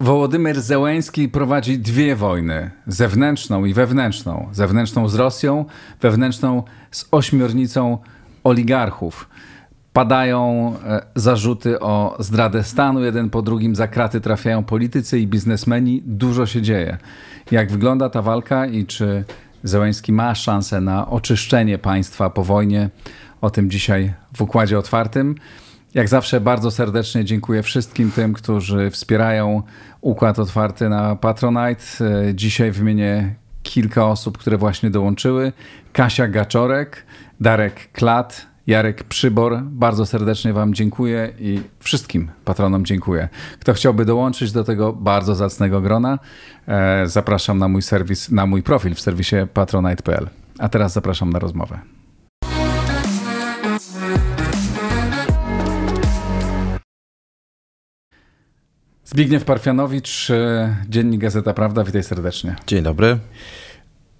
Wołodymyr Zełęński prowadzi dwie wojny: zewnętrzną i wewnętrzną. Zewnętrzną z Rosją, wewnętrzną z ośmiornicą oligarchów. Padają e, zarzuty o zdradę stanu, jeden po drugim za kraty trafiają politycy i biznesmeni. Dużo się dzieje. Jak wygląda ta walka i czy Zełęński ma szansę na oczyszczenie państwa po wojnie? O tym dzisiaj w Układzie Otwartym. Jak zawsze bardzo serdecznie dziękuję wszystkim tym, którzy wspierają Układ Otwarty na Patronite. E, dzisiaj wymienię kilka osób, które właśnie dołączyły. Kasia Gaczorek, Darek Klat, Jarek Przybor. Bardzo serdecznie Wam dziękuję i wszystkim patronom dziękuję. Kto chciałby dołączyć do tego bardzo zacnego grona, e, zapraszam na mój serwis, na mój profil w serwisie patronite.pl. A teraz zapraszam na rozmowę. Zbigniew Parfianowicz, e, Dziennik Gazeta Prawda, witaj serdecznie. Dzień dobry.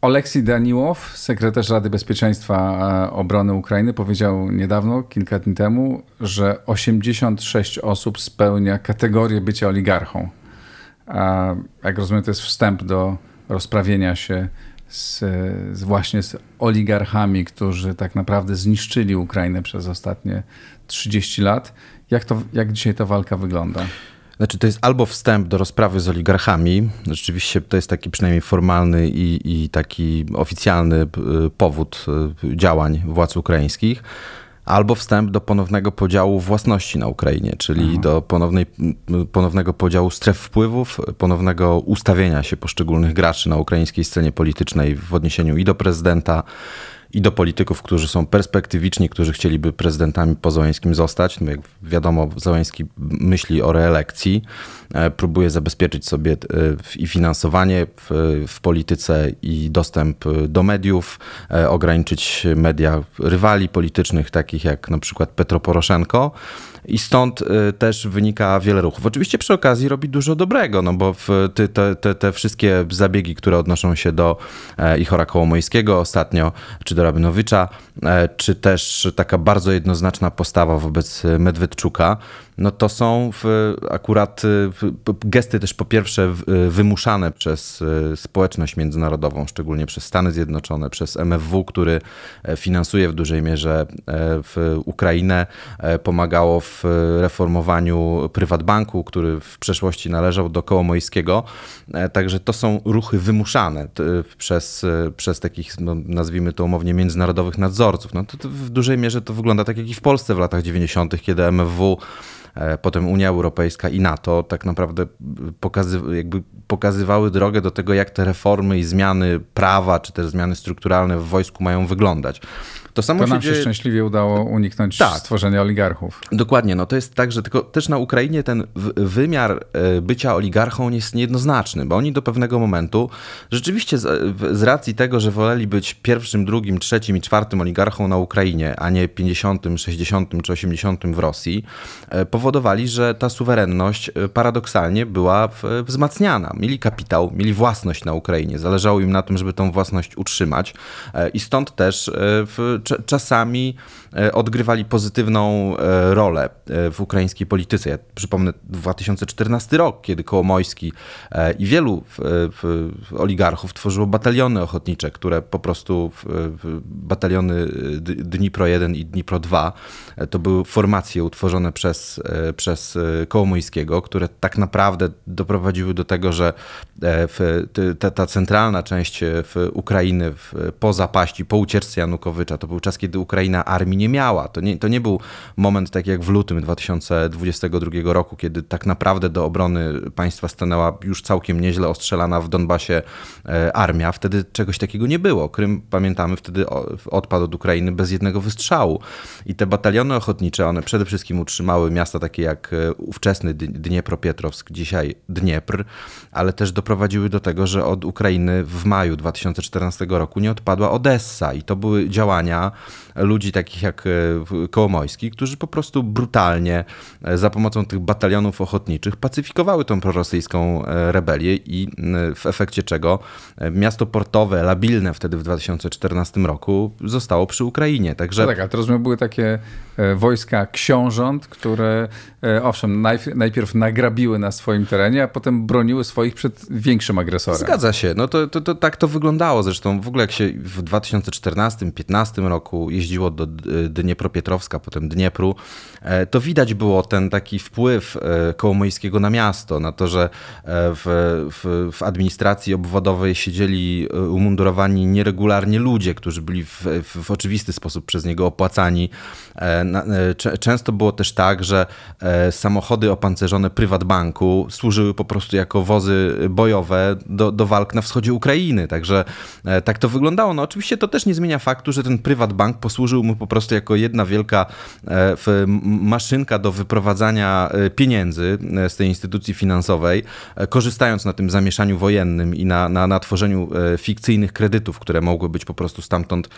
Oleksij Daniłow, sekretarz Rady Bezpieczeństwa e, Obrony Ukrainy, powiedział niedawno, kilka dni temu, że 86 osób spełnia kategorię bycia oligarchą. A jak rozumiem, to jest wstęp do rozprawienia się z, z właśnie z oligarchami, którzy tak naprawdę zniszczyli Ukrainę przez ostatnie 30 lat. Jak, to, jak dzisiaj ta walka wygląda? Znaczy, to jest albo wstęp do rozprawy z oligarchami. Rzeczywiście to jest taki przynajmniej formalny i, i taki oficjalny y, powód y, działań władz ukraińskich albo wstęp do ponownego podziału własności na Ukrainie, czyli Aha. do ponownej, ponownego podziału stref wpływów, ponownego ustawienia się poszczególnych graczy na ukraińskiej scenie politycznej w odniesieniu i do prezydenta, i do polityków, którzy są perspektywiczni, którzy chcieliby prezydentami po Załęskim zostać. No jak wiadomo, Załęski myśli o reelekcji, e, próbuje zabezpieczyć sobie e, i finansowanie w, w polityce, i dostęp do mediów, e, ograniczyć media rywali politycznych, takich jak na przykład Petro Poroszenko. I stąd też wynika wiele ruchów. Oczywiście przy okazji robi dużo dobrego, no bo te, te, te wszystkie zabiegi, które odnoszą się do e, Ichora Kołomojskiego ostatnio, czy do Rabinowicza, e, czy też taka bardzo jednoznaczna postawa wobec Medwedczuka, no to są w, akurat y, gesty też po pierwsze y, wymuszane przez społeczność międzynarodową, szczególnie przez Stany Zjednoczone, przez MFW, który e, finansuje w dużej mierze e, w Ukrainę, e, pomagało w reformowaniu prywatbanku, który w przeszłości należał do Kołomojskiego. Także to są ruchy wymuszane przez, przez takich, no, nazwijmy to umownie, międzynarodowych nadzorców. No to, to w dużej mierze to wygląda tak jak i w Polsce w latach 90., kiedy MFW E, potem Unia Europejska i NATO tak naprawdę pokazy, jakby pokazywały drogę do tego, jak te reformy i zmiany prawa, czy też zmiany strukturalne w wojsku mają wyglądać. To samo to się nam się dzieje... szczęśliwie udało uniknąć tak. stworzenia oligarchów. Dokładnie, no to jest tak, że tylko też na Ukrainie ten wymiar e, bycia oligarchą jest niejednoznaczny, bo oni do pewnego momentu rzeczywiście z, z racji tego, że woleli być pierwszym, drugim, trzecim i czwartym oligarchą na Ukrainie, a nie 50., 60. czy 80. w Rosji, e, powodowali, że ta suwerenność e, paradoksalnie była wzmacniana. Mieli kapitał, mieli własność na Ukrainie, zależało im na tym, żeby tą własność utrzymać i stąd też w czasami e, odgrywali pozytywną e, rolę e, w ukraińskiej polityce. Ja przypomnę 2014 rok, kiedy Kołomojski i wielu oligarchów tworzyło bataliony ochotnicze, które po prostu bataliony Dnipro 1 i Dnipro 2 to były formacje utworzone przez, przez Kołomojskiego, które tak naprawdę doprowadziły do tego, że ta, ta centralna część Ukrainy po zapaści, po ucieczce Janukowycza, to był czas, kiedy Ukraina armii nie miała. To nie, to nie był moment tak jak w lutym 2022 roku, kiedy tak naprawdę do obrony państwa stanęła już całkiem nieźle ostrzelana w Donbasie e, armia. Wtedy czegoś takiego nie było. Krym, pamiętamy, wtedy odpadł od Ukrainy bez jednego wystrzału. I te bataliony ochotnicze, one przede wszystkim utrzymały miasta takie jak e, ówczesny Dniepropietrowsk, dzisiaj Dniepr, ale też doprowadziły do tego, że od Ukrainy w maju 2014 roku nie odpadła Odessa. I to były działania, dnia ludzi takich jak Kołomojski, którzy po prostu brutalnie za pomocą tych batalionów ochotniczych pacyfikowały tą prorosyjską rebelię i w efekcie czego miasto portowe, labilne wtedy w 2014 roku zostało przy Ukrainie. Także... No tak, ale to rozumiem, były takie wojska książąt, które owszem, najpierw nagrabiły na swoim terenie, a potem broniły swoich przed większym agresorem. Zgadza się. No to, to, to tak to wyglądało. Zresztą w ogóle jak się w 2014-2015 roku jeździło do Dniepropietrowska, potem Dniepru, e, to widać było ten taki wpływ e, Kołomojskiego na miasto, na to, że e, w, w, w administracji obwodowej siedzieli umundurowani nieregularnie ludzie, którzy byli w, w, oczywisty sposób przez niego opłacani. Często było też tak, że samochody opancerzone prywatbanku służyły po prostu jako wozy bojowe do, do walk na wschodzie Ukrainy. Także tak to wyglądało. No oczywiście to też nie zmienia faktu, że ten prywat bank posłużył mu po prostu jako jedna wielka e, maszynka do wyprowadzania e, pieniędzy z tej instytucji finansowej, korzystając na tym zamieszaniu wojennym i na, na, na tworzeniu fikcyjnych kredytów, które mogły być po prostu stamtąd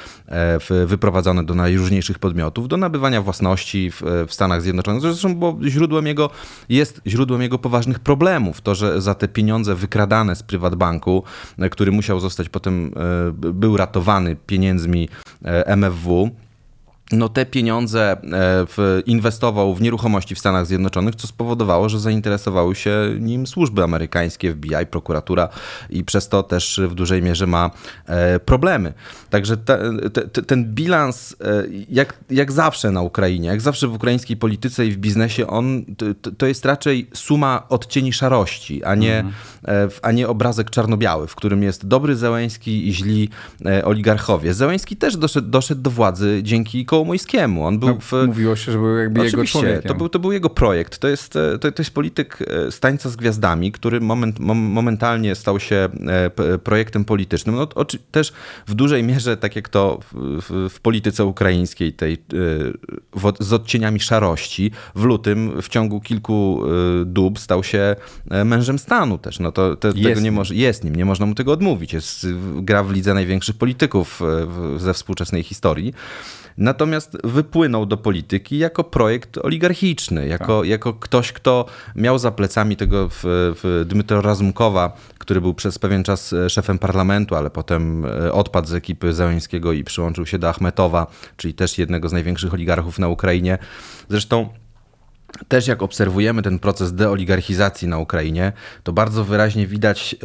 wyprowadzone do najróżniejszych podmiotów, do nabywania własności w, w Stanach Zjednoczonych. Zresztą bo źródłem jego jest źródłem jego poważnych problemów. To, że za te pieniądze wykradane z prywatbanku, e, który musiał zostać potem, e, był ratowany pieniędzmi e, MFW, no te pieniądze w, inwestował w nieruchomości w Stanach Zjednoczonych, co spowodowało, że zainteresowały się nim służby amerykańskie, FBI, prokuratura i przez to też w dużej mierze ma problemy. Także te, te, ten bilans, jak, jak zawsze na Ukrainie, jak zawsze w ukraińskiej polityce i w biznesie, on to, to jest raczej suma odcieni szarości, a nie, mhm. a nie obrazek czarno-biały, w którym jest dobry Zełęński i źli oligarchowie. Zełęński też doszedł, doszedł do władzy dzięki koło Kołomojskiemu. On był no, w... Mówiło się, że był jakby Oczywiście, jego człowiekiem. To był, to był jego projekt. To jest, e, to, to jest polityk e, stańca z gwiazdami, który moment, momentalnie stał się e, projektem politycznym. No, też w dużej mierze, tak jak to w, w polityce ukraińskiej, tej w, z odcieniami szarości, w lutym w ciągu kilku dób stał się mężem stanu też. No to, to tego nie może, jest nim, nie można mu tego odmówić. Jest, gra w lidze największych polityków ze współczesnej historii. Natomiast wypłynął do polityki jako projekt oligarchiczny, jako, tak. jako ktoś, kto miał za plecami tego w, w Dmytro Razumkowa, który był przez pewien czas e, szefem parlamentu, ale potem e, odpadł z ekipy Załęskiego i przyłączył się do Achmetowa, czyli też jednego z największych oligarchów na Ukrainie. Zresztą też jak obserwujemy ten proces deoligarchizacji na Ukrainie, to bardzo wyraźnie widać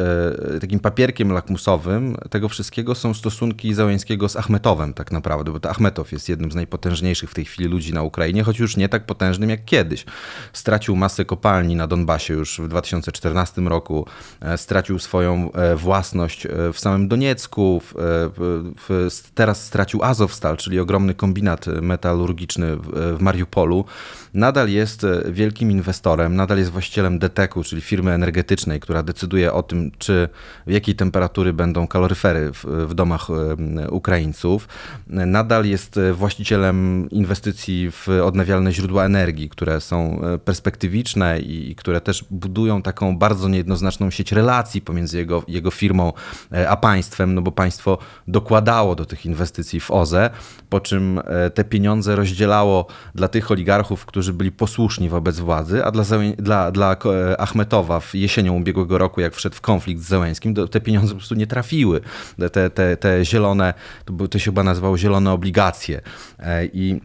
e, takim papierkiem lakmusowym tego wszystkiego są stosunki Załęskiego z Achmetowem tak naprawdę, bo to Achmetow jest jednym z najpotężniejszych w tej chwili ludzi na Ukrainie, choć już nie tak potężnym jak kiedyś. Stracił masę kopalni na Donbasie już w 2014 roku, e, stracił swoją e, własność w samym Doniecku, w, w, teraz stracił Azowstal, czyli ogromny kombinat metalurgiczny w Mariupolu. Nadal jest jest e, wielkim inwestorem, nadal jest właścicielem DTEK-u, czyli firmy energetycznej, która decyduje o tym, czy w jakiej temperatury będą kaloryfery w, w domach e, Ukraińców. Nadal jest e, właścicielem inwestycji w odnawialne źródła energii, które są perspektywiczne i, i które też budują taką bardzo niejednoznaczną sieć relacji pomiędzy jego, jego firmą a państwem, no bo państwo dokładało do tych inwestycji w OZE, po czym te pieniądze rozdzielało dla tych oligarchów, którzy byli posłuszni słuszni wobec władzy, a dla, dla, dla Achmetowa w jesienią ubiegłego roku, jak wszedł w konflikt z Zełęskim, te pieniądze po prostu nie trafiły. Te, te, te zielone, to, to się chyba nazywało zielone obligacje. E, I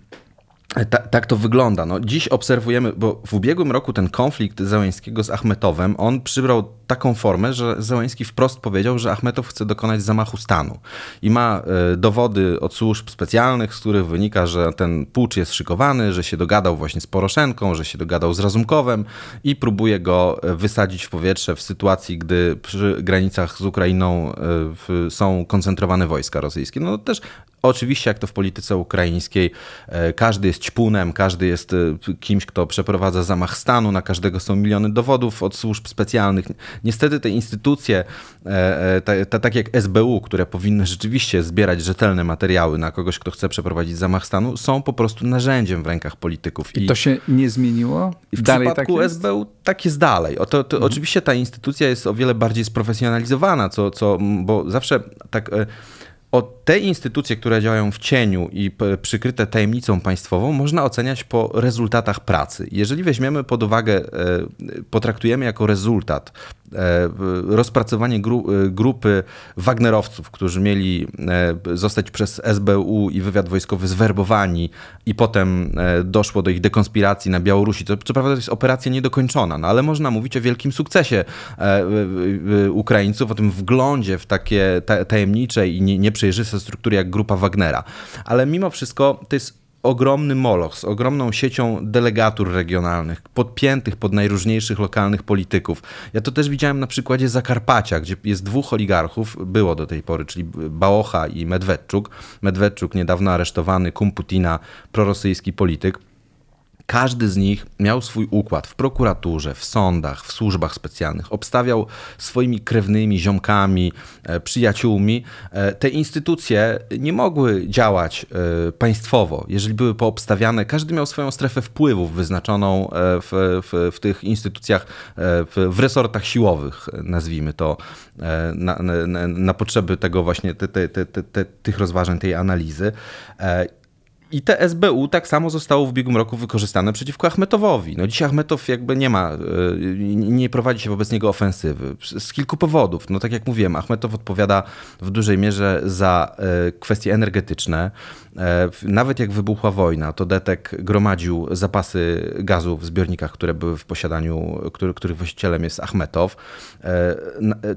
ta, tak to wygląda. No, dziś obserwujemy, bo w ubiegłym roku ten konflikt Zełęńskiego z Achmetowem, on przybrał taką formę, że Zełęński wprost powiedział, że Achmetow chce dokonać zamachu stanu. I ma e, dowody od służb specjalnych, z których wynika, że ten pucz jest szykowany, że się dogadał właśnie z Poroszenką, że się dogadał z Razumkowem i próbuje go e, wysadzić w powietrze w sytuacji, gdy przy granicach z Ukrainą e, są koncentrowane wojska rosyjskie. No też Oczywiście, jak to w polityce ukraińskiej, e, każdy jest ćpunem, każdy jest e, kimś, kto przeprowadza zamach stanu, na każdego są miliony dowodów od służb specjalnych. Niestety te instytucje, e, tak jak SBU, które powinny rzeczywiście zbierać rzetelne materiały na kogoś, kto chce przeprowadzić zamach stanu, są po prostu narzędziem w rękach polityków. I, I to się nie zmieniło? I w dalej przypadku tak SBU tak jest dalej. O to, to mhm. Oczywiście ta instytucja jest o wiele bardziej sprofesjonalizowana, co, co, bo zawsze tak te instytucje, które działają w cieniu i przykryte tajemnicą państwową, można oceniać po rezultatach pracy. Jeżeli weźmiemy pod uwagę, potraktujemy jako rezultat rozpracowanie grupy Wagnerowców, którzy mieli zostać przez SBU i wywiad wojskowy zwerbowani i potem doszło do ich dekonspiracji na Białorusi. To, co prawda to jest operacja niedokończona, no ale można mówić o wielkim sukcesie Ukraińców, o tym wglądzie w takie tajemnicze i nieprzejrzyste struktury jak grupa Wagnera. Ale mimo wszystko to jest ogromny moloch z ogromną siecią delegatur regionalnych, podpiętych pod najróżniejszych lokalnych polityków. Ja to też widziałem na przykładzie Zakarpacia, gdzie jest dwóch oligarchów, było do tej pory, czyli Bałocha i Medwedczuk. Medwedczuk niedawno aresztowany, kum Putina, prorosyjski polityk. Każdy z nich miał swój układ w prokuraturze, w sądach, w służbach specjalnych, obstawiał swoimi krewnymi, ziomkami, e, przyjaciółmi. E, te instytucje nie mogły działać e, państwowo, jeżeli były poobstawiane. Każdy miał swoją strefę wpływów wyznaczoną w, w, w tych instytucjach, w, w, resortach siłowych, nazwijmy to, na, na, na potrzeby tego właśnie, te, te, te, tych rozważań, tej analizy. I te SBU tak samo zostało w ubiegłym roku wykorzystane przeciwko Achmetowowi. No dzisiaj Achmetow jakby nie ma, e, nie prowadzi się wobec niego ofensywy. Z kilku powodów. No tak jak mówiłem, Achmetow odpowiada w dużej mierze za e, kwestie energetyczne. E, nawet jak wybuchła wojna, to Detek gromadził zapasy gazu w zbiornikach, które były w posiadaniu, których właścicielem jest Achmetow.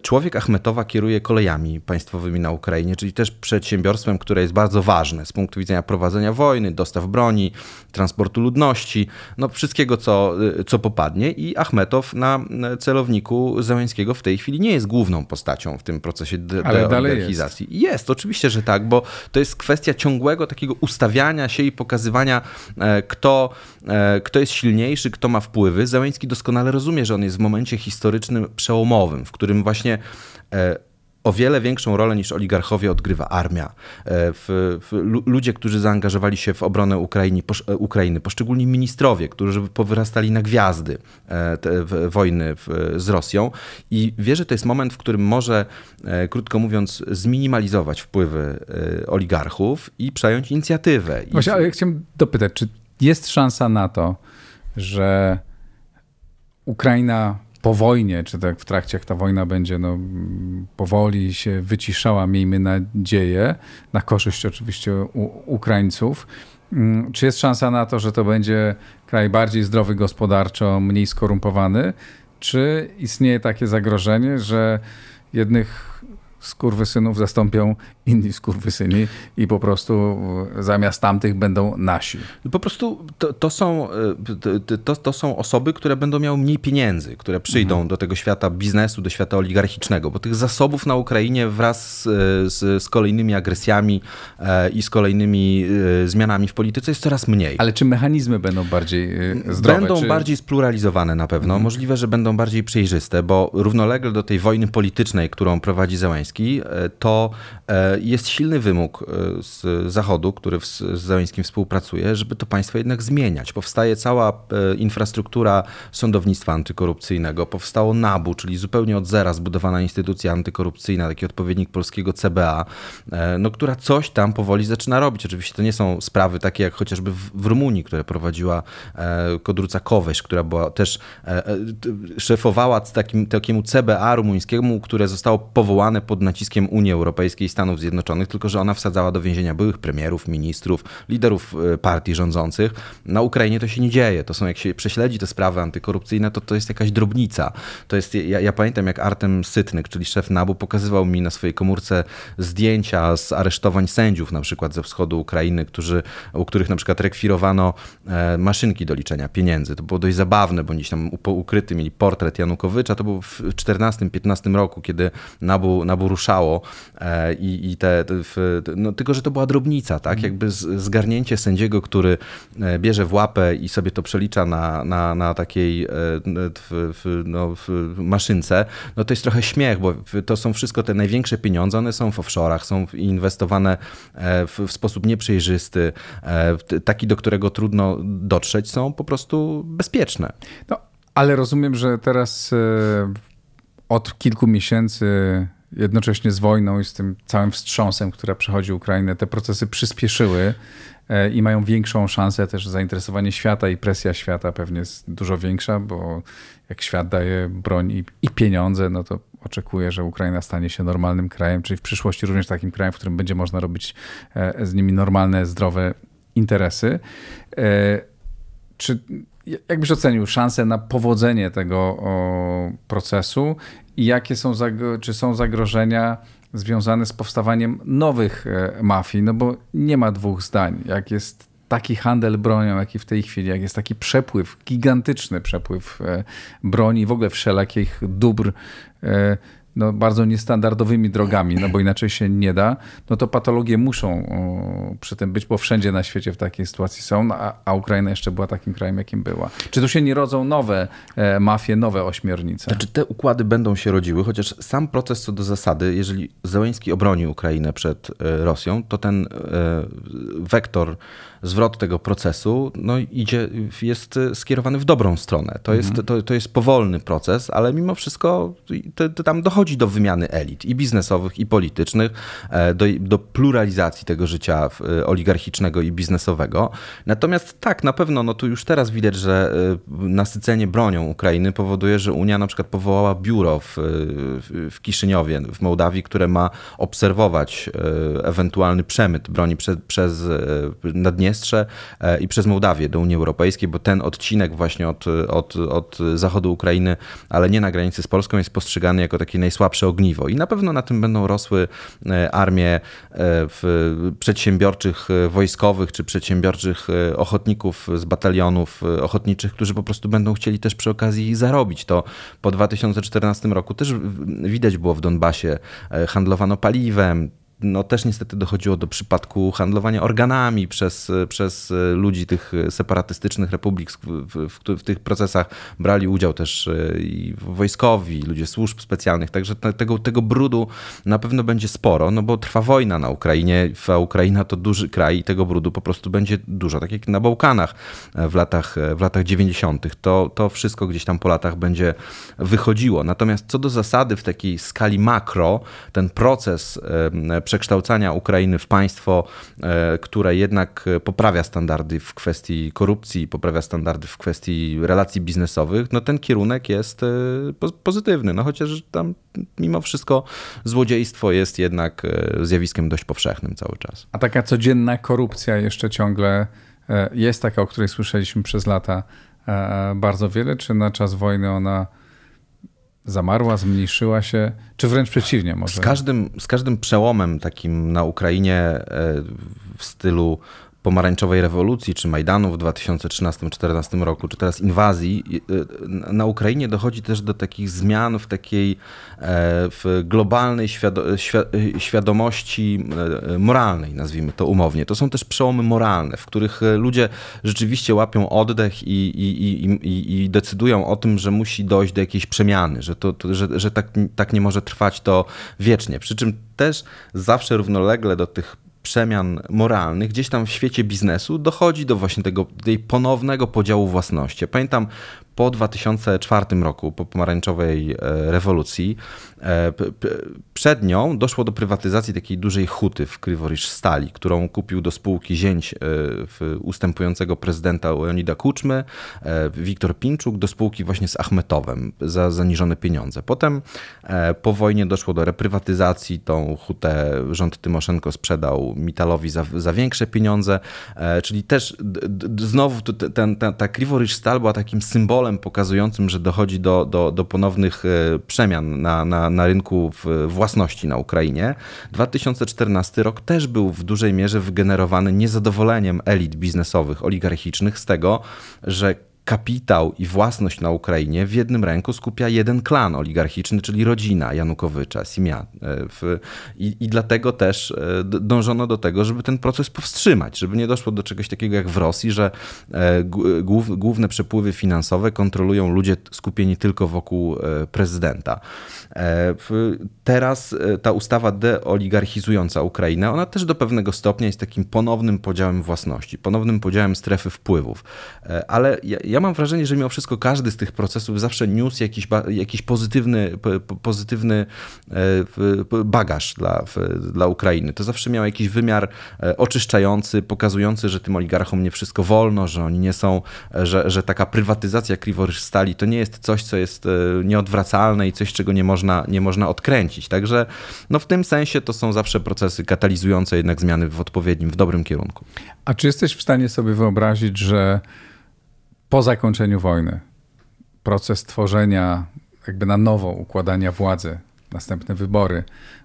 Człowiek Achmetowa kieruje kolejami państwowymi na Ukrainie, czyli też przedsiębiorstwem, które jest bardzo ważne z punktu widzenia prowadzenia wojny wojny, dostaw broni, transportu ludności, no wszystkiego, co, co popadnie. I Achmetow na celowniku Zełańskiego w tej chwili nie jest główną postacią w tym procesie de- deoligarchizacji. Jest. jest, oczywiście, że tak, bo to jest kwestia ciągłego takiego ustawiania się i pokazywania, e, kto, e, kto jest silniejszy, kto ma wpływy. Zełański doskonale rozumie, że on jest w momencie historycznym przełomowym, w którym właśnie e, o wiele większą rolę niż oligarchowie odgrywa armia. E, w, w, ludzie, którzy zaangażowali się w obronę Ukrainy, posz, e, Ukrainy poszczególni ministrowie, którzy powyrastali na gwiazdy e, w, wojny z Rosją i wie, że to jest moment, w którym może, krótko mówiąc, zminimalizować wpływy oligarchów i przejąć inicjatywę. Właśnie, ale ja chciałem dopytać, czy jest szansa na to, że Ukraina po wojnie, czy tak w trakcie, jak ta wojna będzie no, powoli się wyciszała, miejmy nadzieję, na korzyść oczywiście Ukraińców, mm, czy jest szansa na to, że to będzie kraj bardziej zdrowy gospodarczo, mniej skorumpowany, czy istnieje takie zagrożenie, że jednych skurwysynów zastąpią inni skurwysyni i po prostu zamiast tamtych będą nasi. Po prostu to, to są, e, to, to są osoby, które będą miały mniej pieniędzy, które przyjdą mhm. do tego świata biznesu, do świata oligarchicznego, bo tych zasobów na Ukrainie wraz z, z, z kolejnymi agresjami e, i z kolejnymi e, zmianami w polityce jest coraz mniej. Ale czy mechanizmy będą bardziej zdrowe? Będą czy... bardziej spluralizowane na pewno. Mhm. Możliwe, że będą bardziej przejrzyste, bo równolegle do tej wojny politycznej, którą prowadzi Zełański, to jest silny wymóg e, z Zachodu, który z Zeleńskim współpracuje, żeby to państwo jednak zmieniać. Powstaje cała e, infrastruktura sądownictwa antykorupcyjnego, powstało NABU, czyli zupełnie od zera zbudowana instytucja antykorupcyjna, taki odpowiednik polskiego CBA, e, no, która coś tam powoli zaczyna robić. Oczywiście to nie są sprawy takie jak chociażby w, Rumunii, które prowadziła Kodruca Kowesz, która była też szefowała takim, takiemu CBA rumuńskiemu, które zostało powołane pod naciskiem Unii Europejskiej i Stanów Zjednoczonych tylko że ona wsadzała do więzienia byłych premierów, ministrów, liderów e, partii rządzących. Na Ukrainie to się nie dzieje. To są, jak się prześledzi te sprawy antykorupcyjne, to to jest jakaś drobnica. To jest, ja, ja pamiętam, jak Artem Sytnyk, czyli szef NABU, pokazywał mi na swojej komórce zdjęcia z aresztowań sędziów, na przykład ze wschodu Ukrainy, którzy, u których na przykład rekwirowano e, maszynki do liczenia pieniędzy. To było dość zabawne, bo gdzieś tam ukryty mieli portret Janukowycza. To było w 14-15 roku, kiedy NABU, NABU ruszało e, i, i te, w, no, tylko, że to była drobnica, tak? Mhm. Jakby zgarnięcie sędziego, który e, bierze w łapę i sobie to przelicza na, na, na takiej e, w, no, maszynce, no to jest trochę śmiech, bo to są wszystko te największe pieniądze, one są w offshore'ach, są inwestowane w, w sposób nieprzejrzysty, taki, do którego trudno dotrzeć, są po prostu bezpieczne. No, ale rozumiem, że teraz od kilku miesięcy jednocześnie z wojną i z tym całym wstrząsem, która przechodzi Ukrainę, te procesy przyspieszyły e, i mają większą szansę też zainteresowanie świata i presja świata pewnie jest dużo większa, bo jak świat daje broń i, i pieniądze, no to oczekuje, że Ukraina stanie się normalnym krajem, czyli w przyszłości również takim krajem, w którym będzie można robić e, z nimi normalne, zdrowe interesy. E, czy jak byś ocenił szanse na powodzenie tego procesu i jakie są, czy są zagrożenia związane z powstawaniem nowych e, mafii? No bo nie ma dwóch zdań. Jak jest taki handel bronią, jaki w tej chwili, jak jest taki przepływ, gigantyczny przepływ e, broni, w ogóle wszelakich dóbr, e, no, bardzo niestandardowymi drogami, no bo inaczej się nie da, no to patologie muszą przy tym być, bo wszędzie na świecie w takiej sytuacji są, no, a, a, Ukraina jeszcze była takim krajem, jakim była. Czy tu się nie rodzą nowe e, mafie, nowe ośmiornice? Znaczy te układy będą się rodziły, chociaż sam proces co do zasady, jeżeli Zełenski obroni Ukrainę przed e, Rosją, to ten e, wektor zwrot tego procesu no, idzie, jest skierowany w dobrą stronę. To, jest, mhm. to, to jest powolny proces, ale mimo wszystko to, to tam dochodzi do wymiany elit i biznesowych, i politycznych, e, do, do pluralizacji tego życia e, oligarchicznego i biznesowego. Natomiast tak, na pewno, no tu już teraz widać, że e, nasycenie bronią Ukrainy powoduje, że Unia na przykład powołała biuro w, w Kiszyniowie, w Mołdawii, które ma obserwować ewentualny przemyt broni przez, przez Naddniestrze i przez Mołdawię do Unii Europejskiej, bo ten odcinek właśnie od, od, od zachodu Ukrainy, ale nie na granicy z Polską, jest postrzegany jako takie najsłabsze ogniwo. I na pewno na tym będą rosły e, armie e, przedsiębiorczych wojskowych czy przedsiębiorczych ochotników z batalionów ochotniczych, którzy po prostu będą chcieli też przy okazji zarobić. To po 2014 roku też widać było w Donbasie, handlowano paliwem, no też niestety dochodziło do przypadku handlowania organami przez, przez ludzi tych separatystycznych republik. W, w, w tych procesach brali udział też e, i wojskowi, ludzie służb specjalnych, także tego, tego brudu na pewno będzie sporo, no bo trwa wojna na Ukrainie, a Ukraina to duży kraj i tego brudu po prostu będzie dużo, tak jak na Bałkanach e, w latach, e, w latach 90. To, to wszystko gdzieś tam po latach będzie wychodziło. Natomiast co do zasady w takiej skali makro, ten proces przekształcania Ukrainy w państwo, e, które jednak poprawia standardy w kwestii korupcji, poprawia standardy w kwestii relacji biznesowych, no ten kierunek jest e, pozytywny. No chociaż tam mimo wszystko złodziejstwo jest jednak e, zjawiskiem dość powszechnym cały czas. A taka codzienna korupcja jeszcze ciągle jest taka, o której słyszeliśmy przez lata bardzo wiele, czy na czas wojny ona zamarła, zmniejszyła się, czy wręcz przeciwnie może? Z każdym, z każdym przełomem takim na Ukrainie e, w stylu pomarańczowej rewolucji, czy Majdanu w 2013-2014 roku, czy teraz inwazji, y, na Ukrainie dochodzi też do takich zmian w takiej e, w globalnej świadomości e, moralnej, nazwijmy to umownie. To są też przełomy moralne, w których ludzie rzeczywiście łapią oddech i, i, i, i decydują o tym, że musi dojść do jakiejś przemiany, że, to, to że, że tak, tak nie może trwać to wiecznie. Przy czym też zawsze równolegle do tych przemian moralnych gdzieś tam w świecie biznesu dochodzi do właśnie tego tej ponownego podziału własności. Pamiętam po 2004 roku, po pomarańczowej e, rewolucji, przed nią doszło do prywatyzacji takiej dużej huty w Kryworisz Stali, którą kupił do spółki zięć e, ustępującego prezydenta Leonida Kuczmy, Wiktor Pinczuk, do spółki właśnie z Achmetowem za zaniżone pieniądze. Potem po wojnie doszło do reprywatyzacji, tą hutę rząd Tymoszenko sprzedał Mitalowi za, za większe pieniądze, czyli też znowu ten, ta, ta Kryworisz Stal była takim symbolem pokazującym, że dochodzi do, do, do ponownych e, przemian na, na, na rynku własności na Ukrainie. 2014 rok też był w dużej mierze wygenerowany niezadowoleniem elit biznesowych, oligarchicznych z tego, że kapitał i własność na Ukrainie w jednym ręku skupia jeden klan oligarchiczny, czyli rodzina Janukowycza, Simia. E, I, I, dlatego też e, dążono do tego, żeby ten proces powstrzymać, żeby nie doszło do czegoś takiego jak w Rosji, że e, główne przepływy finansowe kontrolują ludzie skupieni tylko wokół prezydenta. Teraz ta ustawa deoligarchizująca Ukrainę, ona też do pewnego stopnia jest takim ponownym podziałem własności, ponownym podziałem strefy wpływów. Ale ja, ja mam wrażenie, że mimo wszystko każdy z tych procesów zawsze niósł jakiś, jakiś pozytywny, pozytywny bagaż dla, dla Ukrainy. To zawsze miał jakiś wymiar oczyszczający, pokazujący, że tym oligarchom nie wszystko wolno, że oni nie są, że, że taka prywatyzacja Stali to nie jest coś, co jest nieodwracalne i coś, czego nie można, nie można odkręcić. Także no w tym sensie to są zawsze procesy katalizujące jednak zmiany w odpowiednim, w dobrym kierunku. A czy jesteś w stanie sobie wyobrazić, że po zakończeniu wojny. Proces tworzenia jakby na nowo układania władzy, następne wybory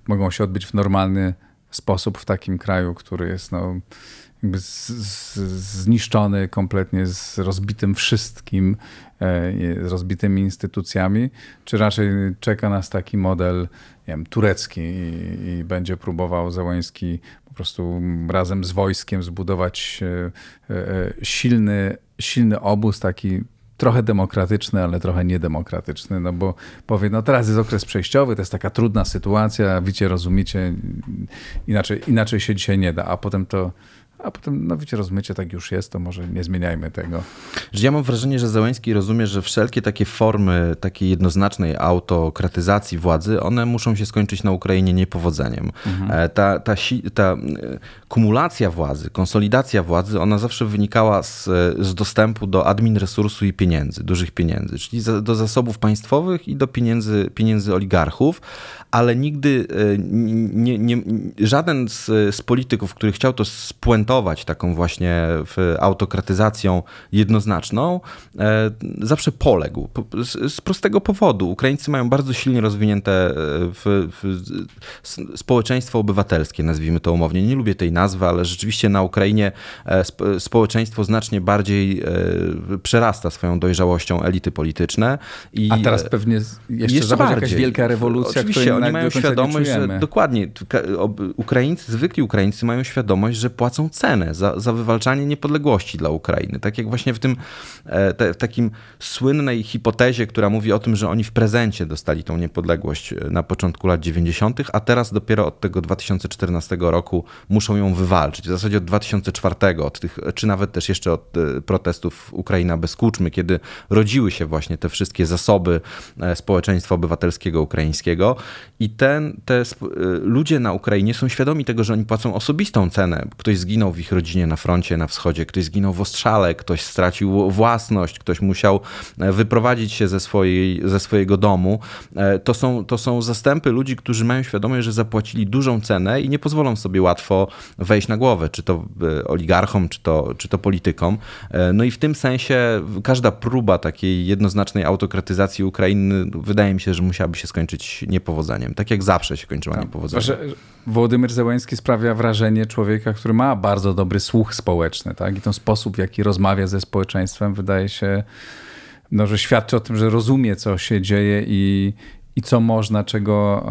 mogą się odbyć w normalny sposób w takim kraju, który jest no, jakby z, z, zniszczony kompletnie, z rozbitym wszystkim, e, z rozbitymi instytucjami, czy raczej czeka nas taki model nie wiem, turecki i, i będzie próbował Załański prostu razem z wojskiem zbudować e, e, silny, silny obóz, taki trochę demokratyczny, ale trochę niedemokratyczny, no bo powie, no teraz jest okres przejściowy, to jest taka trudna sytuacja, wiecie, rozumiecie, inaczej, inaczej się dzisiaj nie da, a potem to a potem, no wiecie, rozmycie tak już jest, to może nie zmieniajmy tego. Ja mam wrażenie, że Zełęński rozumie, że wszelkie takie formy takiej jednoznacznej autokratyzacji władzy, one muszą się skończyć na Ukrainie niepowodzeniem. Mhm. E, ta, ta, ta e, kumulacja władzy, konsolidacja władzy, ona zawsze wynikała z, z dostępu do admin resursu i pieniędzy, dużych pieniędzy, czyli za, do zasobów państwowych i do pieniędzy, pieniędzy oligarchów, ale nigdy e, nie, nie, żaden z, z polityków, który chciał to spuentować taką właśnie autokratyzacją jednoznaczną, e, zawsze poległ. Z, prostego powodu. Ukraińcy mają bardzo silnie rozwinięte e, w, w społeczeństwo obywatelskie, nazwijmy to umownie. Nie lubię tej nazwy, ale rzeczywiście na Ukrainie społeczeństwo znacznie bardziej przerasta swoją dojrzałością elity polityczne. I A teraz pewnie jeszcze, jeszcze zachodzi jakaś wielka rewolucja, Oczywiście, oni mają świadomość, że dokładnie, Ukraińcy, zwykli Ukraińcy mają świadomość, że płacą cenę za, za wywalczanie niepodległości dla Ukrainy. Tak jak właśnie w tym e, te, w takim słynnej hipotezie, która mówi o tym, że oni w prezencie dostali tą niepodległość e, na początku lat 90., a teraz dopiero od tego 2014 roku muszą ją wywalczyć. W zasadzie od 2004, od tych, czy nawet też jeszcze od e, protestów Ukraina bez kuczmy, kiedy rodziły się właśnie te wszystkie zasoby społeczeństwa obywatelskiego ukraińskiego. I ten, te ludzie na Ukrainie są świadomi tego, że oni płacą osobistą cenę. Ktoś zginął w ich rodzinie na froncie na wschodzie, ktoś zginął w ostrzale, ktoś stracił własność, ktoś musiał e, wyprowadzić się ze, swojej, ze swojego domu. E, to są, to są zastępy ludzi, którzy mają świadomość, że zapłacili dużą cenę i nie pozwolą sobie łatwo wejść na głowę, czy to e, oligarchom, czy to, czy to politykom. No i w tym sensie każda próba takiej jednoznacznej autokratyzacji Ukrainy wydaje mi się, że musiałaby się skończyć niepowodzeniem. Tak jak zawsze się kończyła tak. niepowodzeniem. Władimir Zełański sprawia wrażenie człowieka, który ma bardzo dobry słuch społeczny, tak? I ten sposób, w jaki rozmawia ze społeczeństwem, wydaje się, no, że świadczy o tym, że rozumie, co się dzieje i, i co można, czego,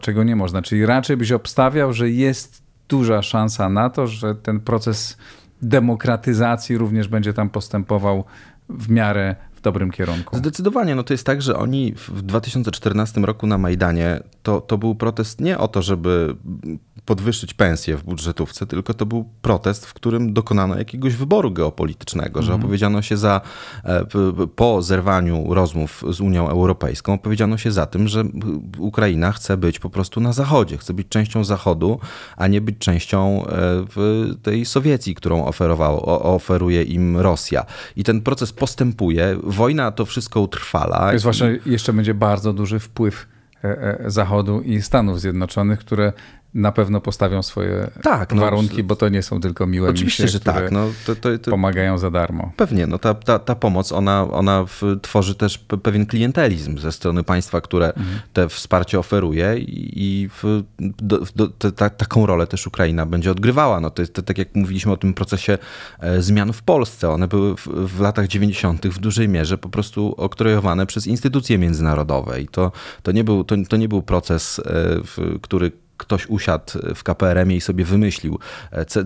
czego nie można. Czyli raczej byś obstawiał, że jest duża szansa na to, że ten proces demokratyzacji również będzie tam postępował w miarę dobrym kierunku. Zdecydowanie. No to jest tak, że oni w 2014 roku na Majdanie to, to był protest nie o to, żeby podwyższyć pensję w budżetówce, tylko to był protest, w którym dokonano jakiegoś wyboru geopolitycznego, mm. że mhm. opowiedziano się za, e, po zerwaniu rozmów z Unią Europejską, opowiedziano się za tym, że Ukraina chce być po prostu na Zachodzie, chce być częścią Zachodu, a nie być częścią e, tej Sowiecji, którą oferowało, oferuje im Rosja. I ten proces postępuje, wojna to wszystko utrwala. Zwłaszcza jeszcze będzie bardzo duży wpływ e, Zachodu i Stanów Zjednoczonych, które na pewno postawią swoje tak, no, warunki, no, bo to nie są tylko miłe Oczywiście, misie, że tak. No, to, to, to, pomagają za darmo. Pewnie, no ta, ta, ta pomoc, ona, ona w, tworzy też pewien klientelizm ze strony państwa, które mhm. te wsparcie oferuje i w, do, do, ta, taką rolę też Ukraina będzie odgrywała. No to jest to, tak jak mówiliśmy o tym procesie e, zmian w Polsce. One były w, w latach 90. w dużej mierze po prostu oktrojowane przez instytucje międzynarodowe i to, to, nie, był, to, to nie był proces, e, w, który ktoś usiadł w KPRM-ie i sobie wymyślił.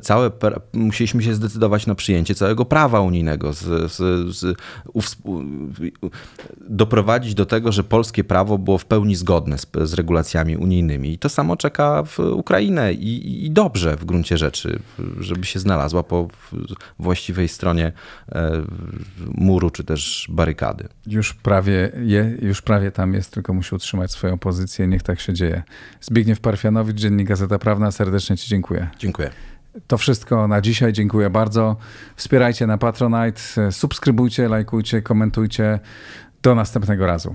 Całe, musieliśmy się zdecydować na przyjęcie całego prawa unijnego, z, z, z, doprowadzić do tego, że polskie prawo było w pełni zgodne z, z regulacjami unijnymi. I to samo czeka w Ukrainę i, i dobrze w gruncie rzeczy, żeby się znalazła po właściwej stronie e, muru czy też barykady. Już prawie, je, już prawie tam jest, tylko musi utrzymać swoją pozycję. Niech tak się dzieje. Zbigniew Parfianowicz, Dziennik Gazeta Prawna. Serdecznie Ci dziękuję. Dziękuję. To wszystko na dzisiaj. Dziękuję bardzo. Wspierajcie na Patronite, subskrybujcie, lajkujcie, komentujcie. Do następnego razu.